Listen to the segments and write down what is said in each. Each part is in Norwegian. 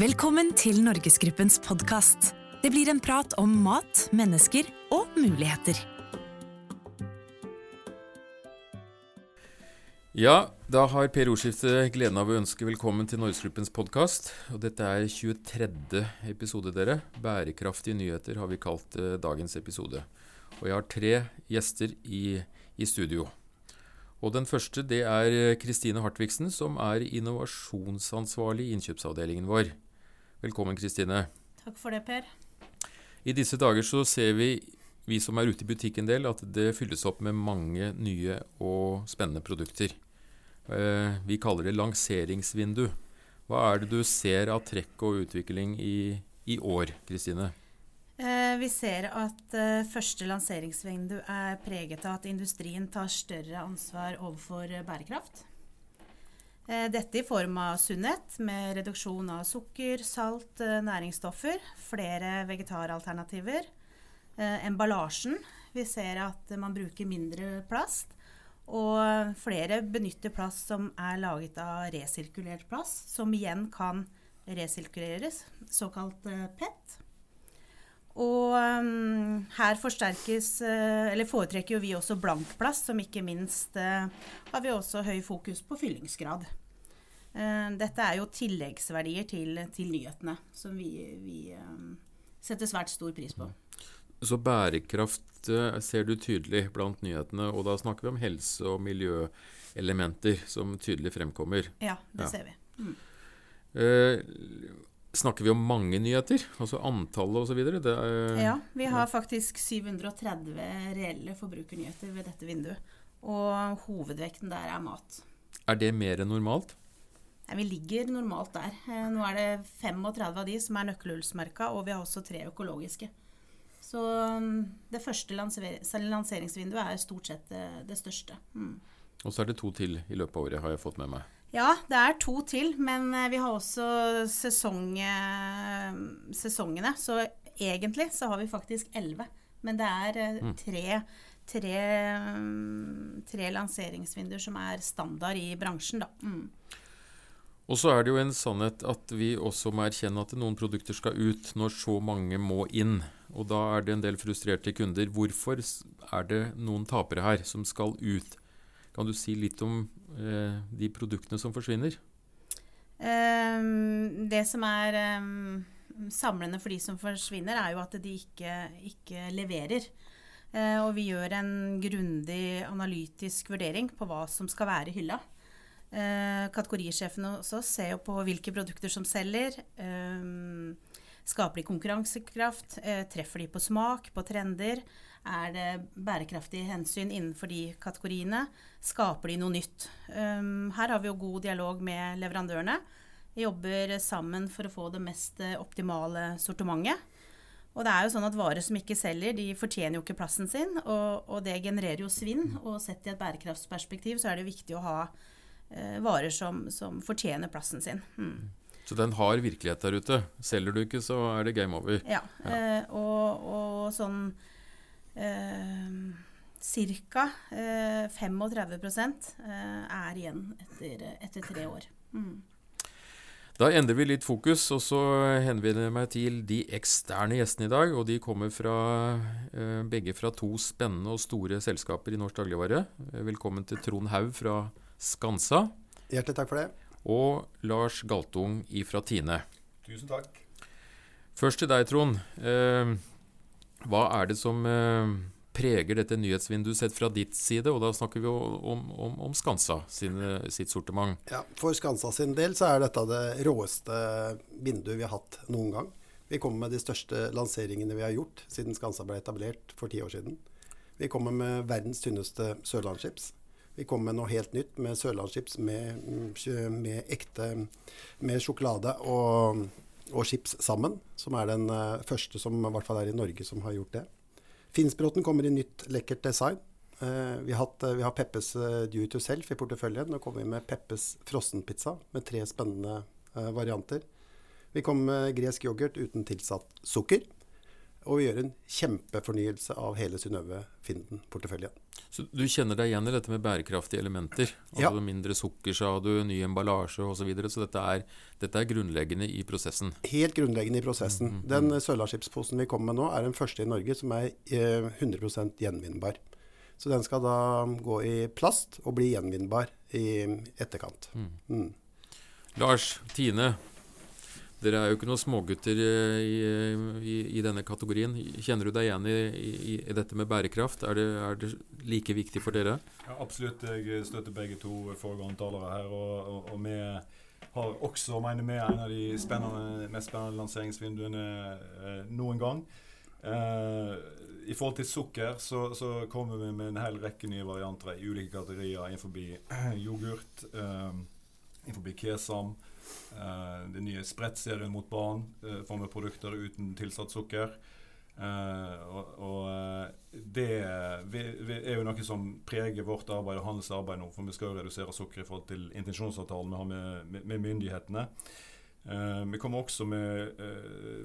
Velkommen til Norgesgruppens podkast. Det blir en prat om mat, mennesker og muligheter. Ja, da har Per Ordskifte gleden av å ønske velkommen til Norgesgruppens podkast. Dette er 23. episode, dere. Bærekraftige nyheter har vi kalt eh, dagens episode. Og jeg har tre gjester i, i studio. Og Den første det er Kristine Hartvigsen, som er innovasjonsansvarlig i innkjøpsavdelingen vår. Velkommen, Kristine. Takk for det, Per. I disse dager så ser vi, vi som er ute i butikk en del, at det fylles opp med mange nye og spennende produkter. Eh, vi kaller det lanseringsvindu. Hva er det du ser av trekk og utvikling i, i år, Kristine? Eh, vi ser at eh, første lanseringsvindu er preget av at industrien tar større ansvar overfor eh, bærekraft. Dette i form av sunnhet, med reduksjon av sukker, salt, næringsstoffer, flere vegetaralternativer. Emballasjen. Vi ser at man bruker mindre plast. Og flere benytter plast som er laget av resirkulert plast, som igjen kan resirkuleres, såkalt PET. Og um, her forsterkes, uh, eller foretrekker jo vi også blankplass, som ikke minst uh, har vi også høy fokus på fyllingsgrad. Uh, dette er jo tilleggsverdier til, til nyhetene, som vi, vi um, setter svært stor pris på. Så bærekraft ser du tydelig blant nyhetene, og da snakker vi om helse- og miljøelementer som tydelig fremkommer. Ja, det ja. ser vi. Mm. Snakker vi om mange nyheter? Altså antallet osv.? Ja, vi har faktisk 730 reelle forbrukernyheter ved dette vinduet. Og hovedvekten der er mat. Er det mer enn normalt? Nei, vi ligger normalt der. Eh, nå er det 35 av de som er nøkkelhullsmerka, og vi har også tre økologiske. Så mm, det første lanseringsvinduet er stort sett det, det største. Mm. Og så er det to til i løpet av året, har jeg fått med meg. Ja, det er to til, men eh, vi har også sesong, eh, sesongene. Så egentlig så har vi faktisk elleve. Men det er eh, mm. tre, tre, tre, lanseringsvinduer som er standard i bransjen, da. Mm. Og så er det jo en sannhet at vi også må erkjenne at noen produkter skal ut når så mange må inn. Og da er det en del frustrerte kunder. Hvorfor er det noen tapere her som skal ut? Kan du si litt om eh, de produktene som forsvinner? Um, det som er um, samlende for de som forsvinner, er jo at de ikke, ikke leverer. Uh, og vi gjør en grundig analytisk vurdering på hva som skal være i hylla. Uh, kategorisjefene hos oss ser jo på hvilke produkter som selger. Um, skaper de konkurransekraft? Uh, treffer de på smak, på trender? Er det bærekraftige hensyn innenfor de kategoriene? Skaper de noe nytt? Um, her har vi jo god dialog med leverandørene. Vi jobber sammen for å få det mest eh, optimale sortimentet. Og det er jo sånn at varer som ikke selger, de fortjener jo ikke plassen sin. Og, og det genererer jo svinn. Og sett i et bærekraftsperspektiv så er det viktig å ha eh, varer som, som, fortjener plassen sin. Mm. Så den har virkelighet der ute. Selger du ikke, så er det game over. Ja, ja. Eh, og, og, sånn eh, Ca. Eh, 35 eh, er igjen etter, etter tre år. Mm. Da endrer vi litt fokus, og så henvender jeg meg til de eksterne gjestene i dag. Og de kommer fra, eh, begge fra to spennende og store selskaper i norsk dagligvare. Eh, velkommen til Trond Haug fra Skansa. Hjertelig takk for det. Og Lars Galtung fra Tine. Tusen takk. Først til deg, Trond. Eh, hva er det som eh, preger dette nyhetsvinduet sett fra ditt side? Og da snakker vi om, om, om Skansa sin, sitt sortiment. Ja, For Skansa sin del så er dette det råeste vinduet vi har hatt noen gang. Vi kommer med de største lanseringene vi har gjort siden Skansa ble etablert for ti år siden. Vi kommer med verdens tynneste sørlandschips. Vi kommer med noe helt nytt med sørlandschips med, med ekte med sjokolade og og chips sammen, som er den uh, første som i hvert fall er i Norge som har gjort det. Finnsbråten kommer i nytt, lekkert design. Uh, vi, har hatt, uh, vi har Peppes Do It Yourself i porteføljen. Nå kommer vi med Peppes frossenpizza med tre spennende varianter. Vi kommer med gresk yoghurt uten tilsatt sukker. Og vi gjør en kjempefornyelse av hele Synnøve Finden-porteføljen. Så du kjenner deg igjen i dette med bærekraftige elementer? Altså Ja. Mindre sukker, sa du, ny emballasje osv. Så, videre. så dette er, dette er grunnleggende i prosessen. Helt grunnleggende i prosessen. Mhm, Den eh, Sørlandsskipsposen vi kommer med nå, er den første i Norge som er eh, 100% gjenvinnbar. Så den skal da gå i plast og bli gjenvinnbar i etterkant. Mm. Lars, Tine. Dere er jo ikke noen smågutter eh, i, i, i denne kategorien. Kjenner du deg igjen i, i, dette med bærekraft? Er det, er det like viktig for dere? Ja, absolutt. Jeg støtter begge to foregående talere her. Og, og, og vi har også, mener vi, en av de spennende, mest spennende lanseringsvinduene eh, noen gang. Eh, I forhold til sukker så, så kommer vi med en hel rekke nye varianter i ulike kategorier innenfor yoghurt, eh, innenfor kesam. Eh, den nye sprettserien mot barn uh, får vi produkter uten tilsatt sukker. Uh, og, og det vi, vi er jo noe som preger vårt arbeid og hans arbeid nå. For vi skal jo redusere sukker i forhold til intensjonsavtalen vi har med, med, med myndighetene. Vi kommer også med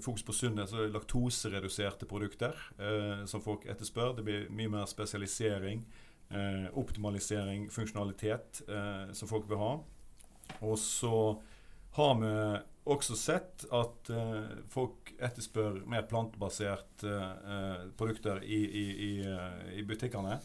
fokus på sunnhet, så laktosereduserte produkter som folk etterspør. Det blir mye mer spesialisering, optimalisering, funksjonalitet som folk vil ha. Og så har vi også sett at uh, folk etterspør mer plantebaserte uh, produkter i, i, i, eh, i butikkene.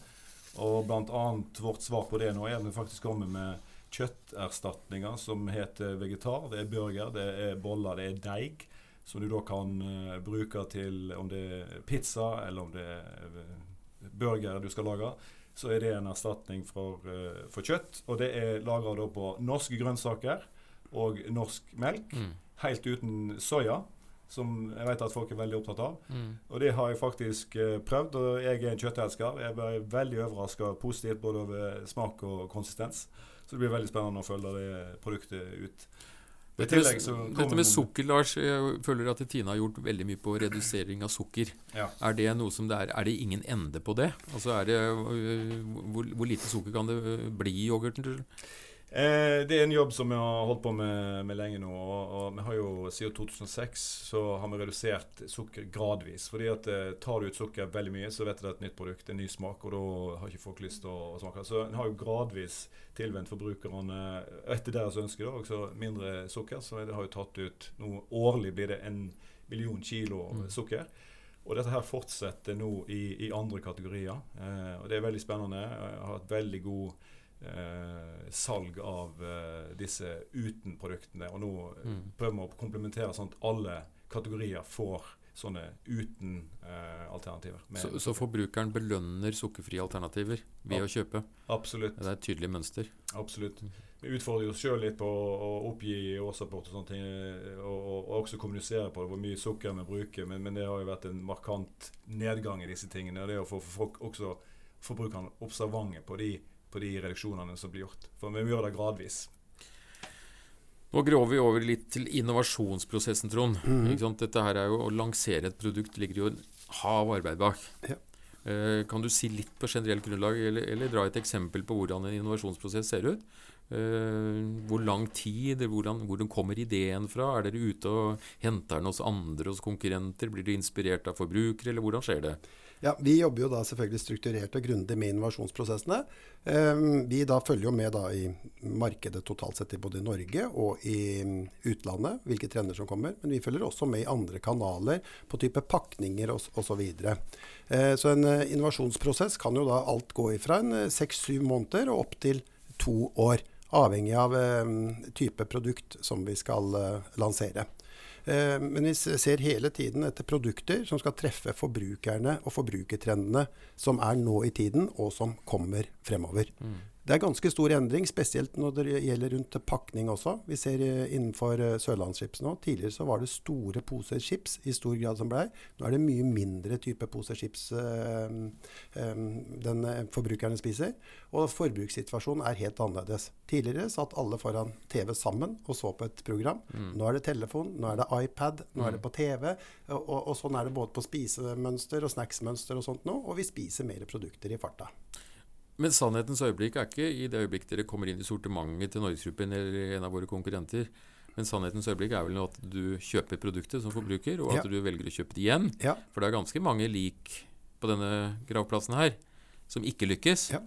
Og bl.a. vårt svar på det nå er at vi faktisk kommer med kjøtterstatninger som heter vegetar. Det er burger, det er boller, det er deig. Som du da kan uh, bruke til om det er pizza eller om det er burger du skal lage. Så er det en erstatning for, for kjøtt. Og det er lagra på norske grønnsaker og norsk melk. Mm. Helt uten soya, som jeg vet at folk er veldig opptatt av. Mm. Og det har jeg faktisk eh, prøvd, og jeg er en kjøttelsker. Jeg ble veldig overraska positivt både over smak og konsistens. Så det blir veldig spennende å følge det produktet ut. Dette med, dette med sukker, Lars. Jeg føler at Tine har gjort veldig mye på redusering av sukker. Ja. Er det noe som det er Er det ingen ende på det? Altså er det øh, hvor, hvor lite sukker kan det øh, bli i yoghurten? Eh, det er en jobb som vi har holdt på med, med lenge nå. Og, og vi har jo Siden 2006 så har vi redusert sukker gradvis. fordi at eh, Tar du ut sukker veldig mye, så vet du det er et nytt produkt, en ny smak, og da har ikke folk lyst til å, å smake. Så en har jo gradvis tilvendt forbrukerne etter deres ønske da, også mindre sukker. Så det har jo tatt ut noe, Årlig blir det en million kilo Mm. sukker. Og dette her fortsetter nå i, i andre kategorier. Eh, og det er veldig spennende. Jeg har hatt veldig god eh, salg av eh, disse uten-produktene. Og nå Mm. prøver vi å komplementere sånn at alle kategorier får sånne uten-alternativer. Så, så forbrukeren belønner sukkerfrie alternativer ved Ja. å kjøpe? absolutt. Det er et tydelig mønster. absolutt. Vi utfordrer oss sjøl litt på å oppgi årsrapport og sånne ting, og, og, og også kommunisere på det, hvor mye sukker vi bruker. Men, men det har jo vært en markant nedgang i disse tingene. Og det å få folk også forbrukerne observante på de, på de reduksjonene som blir gjort. For vi må gjøre det gradvis. Nå gråver vi over litt til innovasjonsprosessen, Trond. Mm. Ikke sant? Dette her er jo Å lansere et produkt ligger jo en hav arbeid bak. Ja. Eh, kan du si litt på generelt grunnlag, eller, eller dra et eksempel på hvordan en innovasjonsprosess ser ut? Eh, hvor lang tid, hvordan, hvordan kommer ideen fra? Er dere ute og henter den hos andre, hos konkurrenter? Blir dere inspirert av forbrukere, eller hvordan skjer det? Ja, Vi jobber jo da selvfølgelig strukturert og grundig med innovasjonsprosessene. Eh, Vi da følger jo med da i markedet totalt sett i både Norge og i mm, utlandet, hvilke trender som kommer. Men vi følger også med i andre kanaler på type pakninger osv. Så, videre. Eh, så en innovasjonsprosess kan jo da alt gå ifra en seks-syv måneder og opp til to år. Avhengig av eh, type produkt som vi skal eh, lansere. Eh, Men vi ser hele tiden etter produkter som skal treffe forbrukerne og forbrukertrendene som er nå i tiden, og som kommer fremover. Det er ganske stor endring, spesielt når det gjelder rundt pakning også. Vi ser eh, innenfor eh, Sørlandschips nå. Tidligere så var det store poser chips i stor grad som blei. Nå er det mye mindre type poser chips eh, den forbrukerne spiser. Og forbrukssituasjonen er helt annerledes. Tidligere satt alle foran TV sammen og så på et program. Nå er det telefon, nå er det iPad, nå er det på TV. Og, og sånn er det både på spisemønster og snacksmønster og sånt nå. Og vi spiser mer produkter i farta. Men sannhetens øyeblikk er ikke i det øyeblikk dere kommer inn i sortimentet til Norgesgruppen eller en av våre konkurrenter. Men sannhetens øyeblikk er vel at du kjøper produktet som forbruker, og at Ja. du velger å kjøpe det igjen. Ja. For det er ganske mange lik på denne gravplassen her som ikke lykkes. Ja.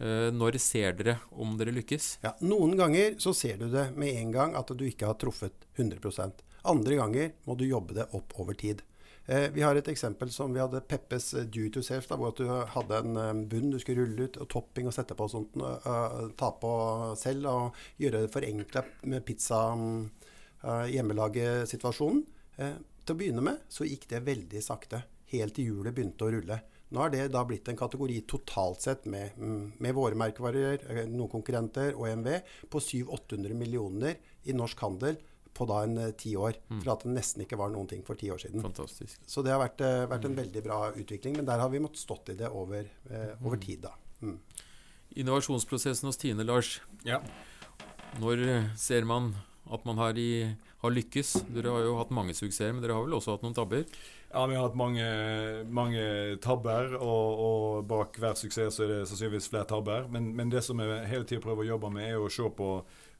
Eh, når ser dere om dere lykkes? Ja, noen ganger så ser du det med en gang at du ikke har truffet 100% Andre ganger må du jobbe det opp over tid. Eh, vi har et eksempel som vi hadde Peppes eh, Do It Yourself, da, hvor du hadde en eh, bunn du skulle rulle ut, og topping og sette på og sånt. eh, ta på selv og gjøre det forenkla med pizza mm, hjemmelagesituasjonen. Til å begynne med så gikk det veldig sakte, helt til hjulet begynte å rulle. Nå er det da blitt en kategori totalt sett med, mm, med våre merkevarer, noen konkurrenter og EMV, på 700-800 millioner i norsk handel på da en eh, ti år. For at det nesten ikke var noen ting for ti år siden. Fantastisk. Så det har vært, eh, vært en veldig bra utvikling, men der har vi måttet stått i det over, eh, over tid, da. Mm. Innovasjonsprosessen hos Tine, Lars. Ja. Når ser man at man har, i, har lykkes? Dere har jo hatt mange suksesser, men dere har vel også hatt noen tabber? Ja, vi har hatt mange, mange tabber, og, og bak hver suksess så er det sannsynligvis flere tabber. Men, men det som vi hele tiden prøver å jobbe med, er å se på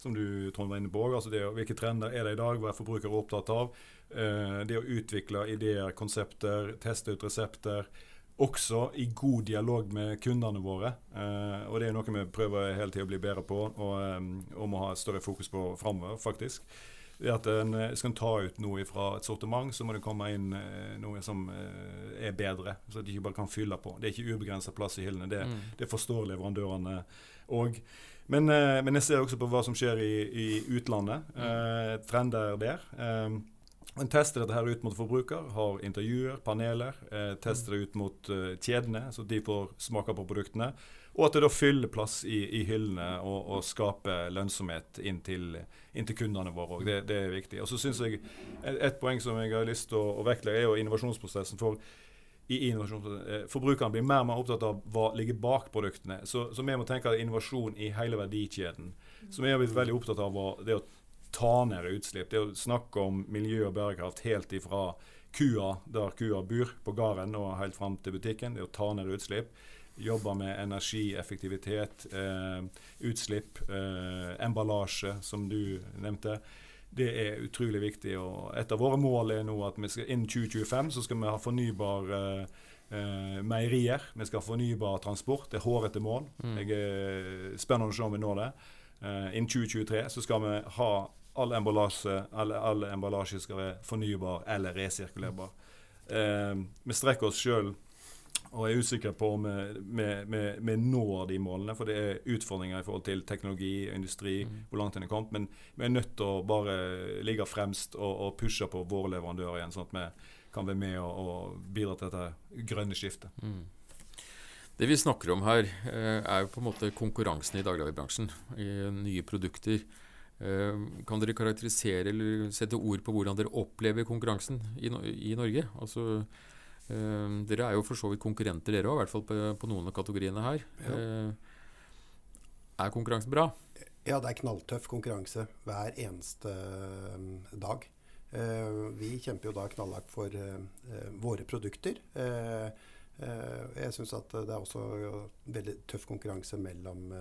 som du Trond var inne på, altså det, hvilke trender er det i dag, hva er forbrukere opptatt av. Eh, det å utvikle ideer, konsepter, teste ut resepter. Også i god dialog med kundene våre. Eh, og det er noe vi prøver hele tiden å bli bedre på, og, eh, og må ha større fokus på framover, faktisk. Det at en, Skal en ta ut noe fra et sortiment, så må det komme inn noe som er bedre. Så at de ikke bare kan fylle på. Det er ikke ubegrensa plass i hyllene. Det, Mm. det forstår leverandørene òg. Men, eh, men jeg ser også på hva som skjer i, i utlandet. Eh, trender der. Eh, en tester dette her ut mot forbruker, har intervjuer, paneler. Eh, tester det ut mot eh, kjedene, så de får smake på produktene. Og at det da fyller plass i, i hyllene og, og skaper lønnsomhet inn til, inn til kundene våre. Og det, det er viktig. Og så synes jeg et, et poeng som jeg har lyst til å, å vektlegge, er jo innovasjonsprosessen. for i innovasjon. Eh, Forbrukeren blir mer og mer opptatt av hva ligger bak produktene. Så, så vi må tenke at innovasjon i hele verdikjeden. Så vi har blitt veldig opptatt av det å ta ned utslipp. Det å snakke om miljø og bærekraft helt ifra kua der kua bor, på gården og helt fram til butikken. Det å ta ned utslipp. Jobbe med energieffektivitet, eh, utslipp, eh, emballasje, som du nevnte. Det er utrolig viktig. og Et av våre mål er nå at vi skal, innen 2025 så skal vi ha fornybar eh, eh, meierier. Vi skal ha fornybar transport. Det er hårete mål. Mm. Jeg er spennende å se om vi når det. Eh, innen 2023 så skal vi ha all emballasje, alle, all emballasje skal være fornybar eller resirkulerbar. Eh, vi strekker oss sjøl og jeg er usikker på om vi, vi når de målene. For det er utfordringer i forhold til teknologi og industri, Mm. hvor langt en er kommet. Men vi er nødt til å bare ligge fremst og, og pushe på våre leverandører igjen, sånn at vi kan være med og, og bidra til dette grønne skiftet. Mm. Det vi snakker om her, eh, er jo på en måte konkurransen i dagligvarebransjen. I nye produkter. Eh, Kan dere karakterisere eller sette ord på hvordan dere opplever konkurransen i, i Norge? Altså, eh, dere er jo for så vidt konkurrenter, dere òg, i hvert fall på, på noen av kategoriene her. Ja. Uh, Er konkurransen bra? Ja, det er knalltøff konkurranse hver eneste eh, dag. Uh, vi kjemper jo da knallhardt for eh, våre produkter. Jeg syns at det er også veldig tøff konkurranse mellom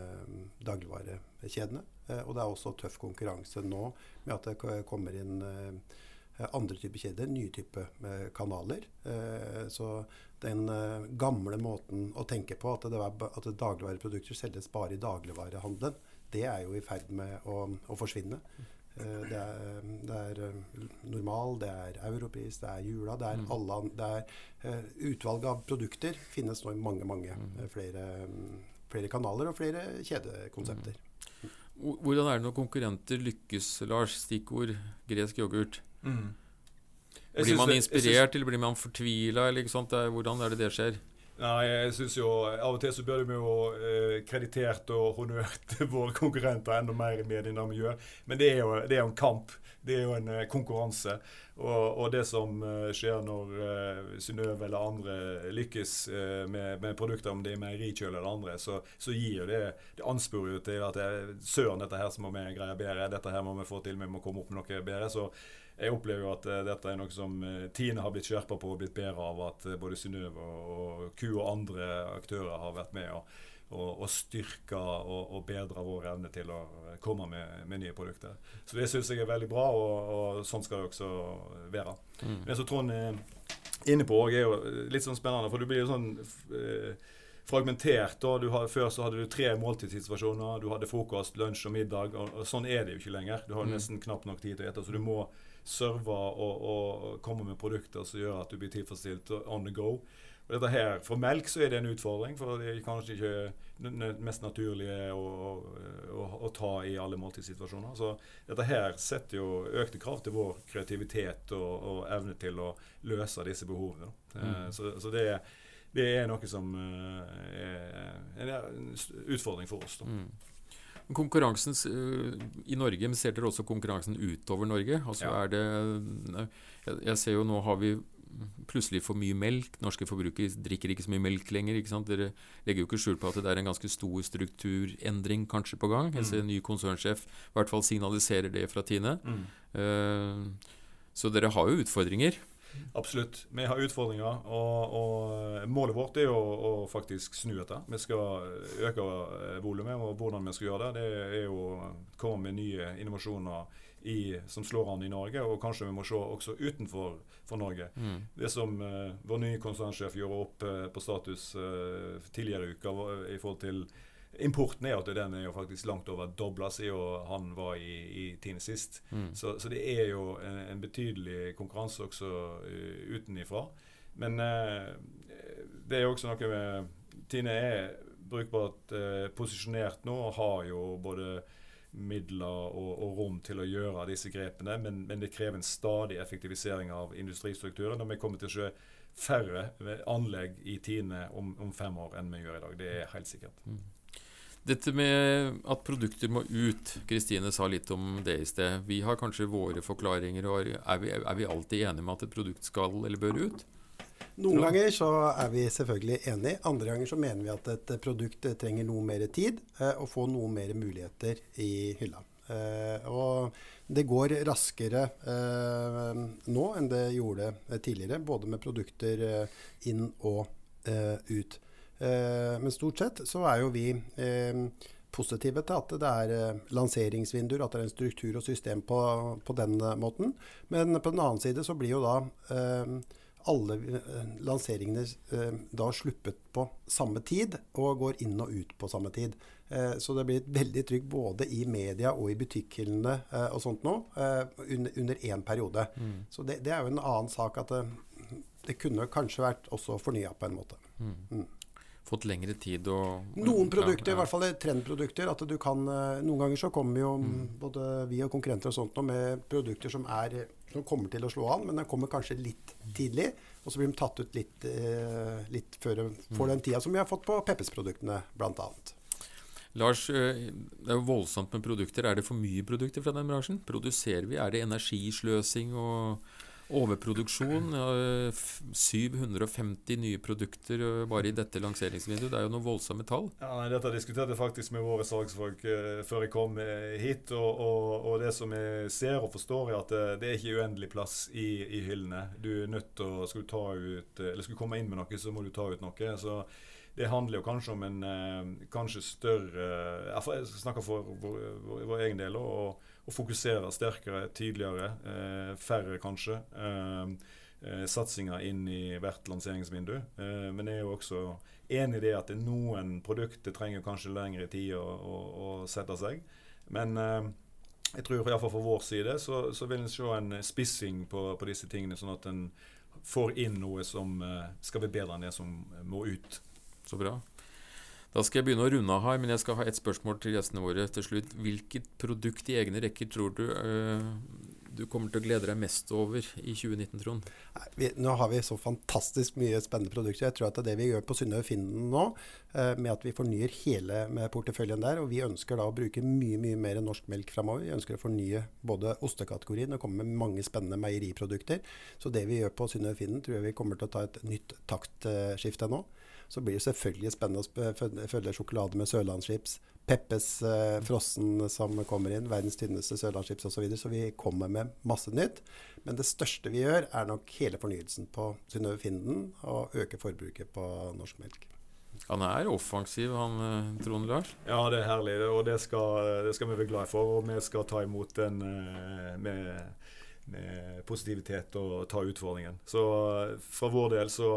dagligvarekjedene. Og det er også tøff konkurranse nå med at det kommer inn andre typer kjeder, nye typer eh, kanaler. Eh, så den eh, gamle måten å tenke på, at, var, at dagligvareprodukter selges bare i dagligvarehandelen, det er jo i ferd med å, å forsvinne. Eh, det er, det er eh, normal, det er europris, det er jula, det er Mm. alle det er, eh, Utvalget av produkter finnes nå i mange, mange Mm. eh, flere, mm, flere kanaler og flere kjedekonsepter. Hvordan er det når konkurrenter lykkes, Lars? Stikkord gresk yoghurt. Jeg Blir man det- synes- inspirert, eller blir man fortvila? Eller ikke sant? Er- Hvordan er det det skjer? Nei, jeg synes jo Av og til så burde vi jo eh, kreditert og honnørt våre konkurrenter enda mer i mediene enn de gjør. Men det er jo, det er en kamp. Det er jo en eh, konkurranse. Og, og det som eh, skjer når uh, Synnøve eller andre lykkes med, med produkter, om det er meierikjøl eller andre, så, så gir jo det Det ansporer jo til at det, søren, dette her må vi greie bedre. Dette her må vi få til. Vi må komme opp med noe bedre. Så jeg opplever jo at dette er noe som Tine har blitt skjerpa på og blitt bedre av at både Synnøve og Q og andre aktører har vært med og, og, og styrke og, og bedre vår evne til å komme med, med nye produkter. Så det syns jeg er veldig bra, og, og sånn skal det også være. Mm. Men så Trond er inne på, er jo litt sånn spennende, for du blir jo sånn eh, fragmentert. da, har, Før så hadde du tre måltidssituasjoner. Du hadde frokost, lunsj og middag. og, og Sånn er det jo ikke lenger. Du har mm. nesten knapt nok tid til å ete. Så du må serve og, og, komme med produkter som gjør at du blir tilfredsstilt on the go. Og dette her, For melk så er det en utfordring, for det er kanskje ikke det mest naturlige å, å, å ta i alle måltidssituasjoner. Så dette her setter jo økte krav til vår kreativitet og, og evne til å løse disse behovene. Mm. Eh, så, så det, det, er noe som eh, er en utfordring for oss. da. Mm. Konkurransen uh, i Norge, men ser dere også konkurransen utover Norge? Altså ja. er det jeg, ser jo nå har vi plutselig for mye melk. Norske forbrukere drikker ikke så mye melk lenger. Dere legger jo ikke skjul på at det er en ganske stor strukturendring kanskje på gang. Mm. en ny konsernsjef i hvert fall signaliserer det fra Tine. Mm. Uh, så dere har jo utfordringer. Absolutt. Vi har utfordringer. Og, og målet vårt er å, å, faktisk snu dette. Vi skal øke volumet. Og hvordan vi skal gjøre det, det er jo å komme med nye innovasjoner i, som slår an i Norge, og kanskje vi må se også utenfor for Norge. Mm. Det som uh, vår nye konsernsjef gjorde opp uh, på status uh, tidligere i uka i forhold til Importen er at den er jo faktisk langt over dobla siden han var i, i Tine sist. Mm. Så, så, det er jo en, en betydelig konkurranse også utenifra. Men det er jo også noe med Tine er brukbart posisjonert nå og har jo både midler og, og, rom til å gjøre disse grepene, men, men, det krever en stadig effektivisering av industristrukturen. Og vi kommer til å se færre anlegg i Tine om, om, fem år enn vi gjør i dag. Det er helt sikkert. Mm. Dette med at produkter må ut, Kristine sa litt om det i sted. Vi har kanskje våre forklaringer. og Er vi, er vi alltid enige med at et produkt skal eller bør ut? Noen ganger så er vi selvfølgelig enig. Andre ganger så mener vi at et produkt trenger noe mer tid eh, og få noe mer muligheter i hylla. Eh, og det går raskere eh, nå enn det gjorde tidligere, både med produkter eh, inn og eh, ut. Eh, men stort sett så er jo vi positive til at det er lanseringsvinduer, at det er en struktur og system på, på den måten. Men på den annen side så blir jo da alle eh, lanseringene eh, da sluppet på samme tid og går inn og ut på samme tid. Eh, så det blir veldig trygt både i media og i butikkhyllene og sånt nå under én periode. Mm. Så det, det, er jo en annen sak at det, det kunne kanskje vært også fornya på en måte. Mm. Mm fått lengre tid å Noen produkter, ja, i hvert fall trendprodukter. at du kan, Noen ganger så kommer jo mm. både vi og konkurrenter og sånt med produkter som er som kommer til å slå an, men den kommer kanskje litt tidlig. Og så blir de tatt ut litt, eh, litt før for den tida som vi har fått på Peppes-produktene, bl.a. Lars, eh, det er jo voldsomt med produkter. Er det for mye produkter fra den bransjen? Produserer vi? Er det energisløsing og overproduksjon. 750 nye produkter eh, bare i dette lanseringsvinduet. Det er jo noen voldsomme tall. Ja, nei, dette diskuterte jeg faktisk med våre salgsfolk uh, før jeg kom uh, hit. Og, og, og, det som jeg ser og forstår, er at det, det er ikke uendelig plass i, i, hyllene. Du er nødt til å Skal du ta ut Eller skal du komme inn med noe, så må du ta ut noe. så det handler jo kanskje om en kanskje større Jeg snakker for vår, vår, vår egen del. å fokusere sterkere, tydeligere, eh, færre kanskje. Eh, eh, satsinger inn i hvert lanseringsvindu. Eh, men jeg er jo også enig i det at noen produkter trenger kanskje lengre tid å, å, å sette seg. Men eh, jeg tror iallfall for vår side så, så, vil en se en spissing på, på, disse tingene, sånn at en får inn noe som eh, skal være bedre enn det som må ut. Så bra. Da skal jeg begynne å runde av her, men jeg skal ha et spørsmål til gjestene våre til slutt. Hvilket produkt i egne rekker tror du uh, du kommer til å glede deg mest over i 2019, Trond? Vi, nå har vi så fantastisk mye spennende produkter. Jeg tror at det er det vi gjør på Synnøve Finnen nå, uh, med at vi fornyer hele porteføljen der. Og vi ønsker da å bruke mye mye mer norsk melk framover. Vi ønsker å fornye både ostekategorien og komme med mange spennende meieriprodukter. Så det vi gjør på Synnøve Finnen, tror jeg vi kommer til å ta et nytt taktskifte nå. Så blir det selvfølgelig spennende å følge sjokolade med sørlandschips. Peppes eh, frossen som kommer inn, verdens tynneste sørlandschips osv. Så, videre. så vi kommer med masse nytt. Men det største vi gjør, er nok hele fornyelsen på Synnøve Finden og øke forbruket på norsk melk. Han er offensiv, han eh, Trond Lars. Ja, det er herlig, og det skal, det skal vi være glad for. Og vi skal ta imot den eh, med, med positivitet og ta utfordringen. Så eh, fra vår del så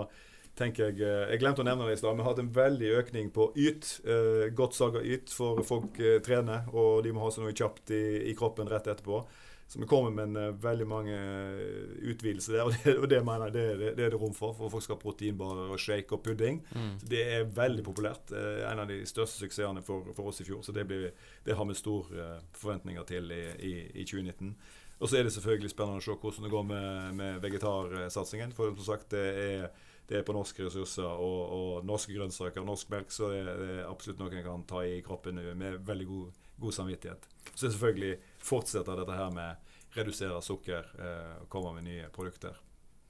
tenker jeg Jeg glemte å nevne det i stad. Vi har hatt en veldig økning på yt. Eh, godt salg av yt, for folk eh, trener, og de må ha seg noe kjapt i, i kroppen rett etterpå. Så vi kommer med en, uh, veldig mange uh, utvidelser der, og det, og det mener jeg det, det, det, er det rom for. For folk skal ha proteinbarer og shake og pudding. Mm. Så Det er veldig populært. Uh, en av de største suksessene for, for oss i fjor. Så det, blir, det har vi store forventninger til i, i, i 2019. Og så er det selvfølgelig spennende å se hvordan det går med, med vegetarsatsingen. For som sagt, det er, det er på norske ressurser og, og norske grønnsaker og norsk melk, så det, det er absolutt noe en kan ta i kroppen med veldig god, god samvittighet. Så selvfølgelig fortsetter dette her med redusere sukker eh, komme med nye produkter.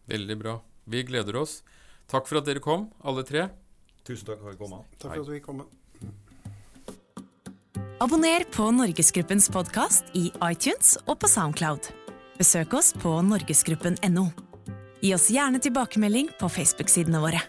Veldig bra. Vi gleder oss. Takk for at dere kom, alle tre. Tusen takk for at dere kom. Takk for at vi kom. Abonner på Norgesgruppens podkast i iTunes og på Soundcloud. Besøk oss på norgesgruppen.no. Gi oss gjerne tilbakemelding på Facebook-sidene våre.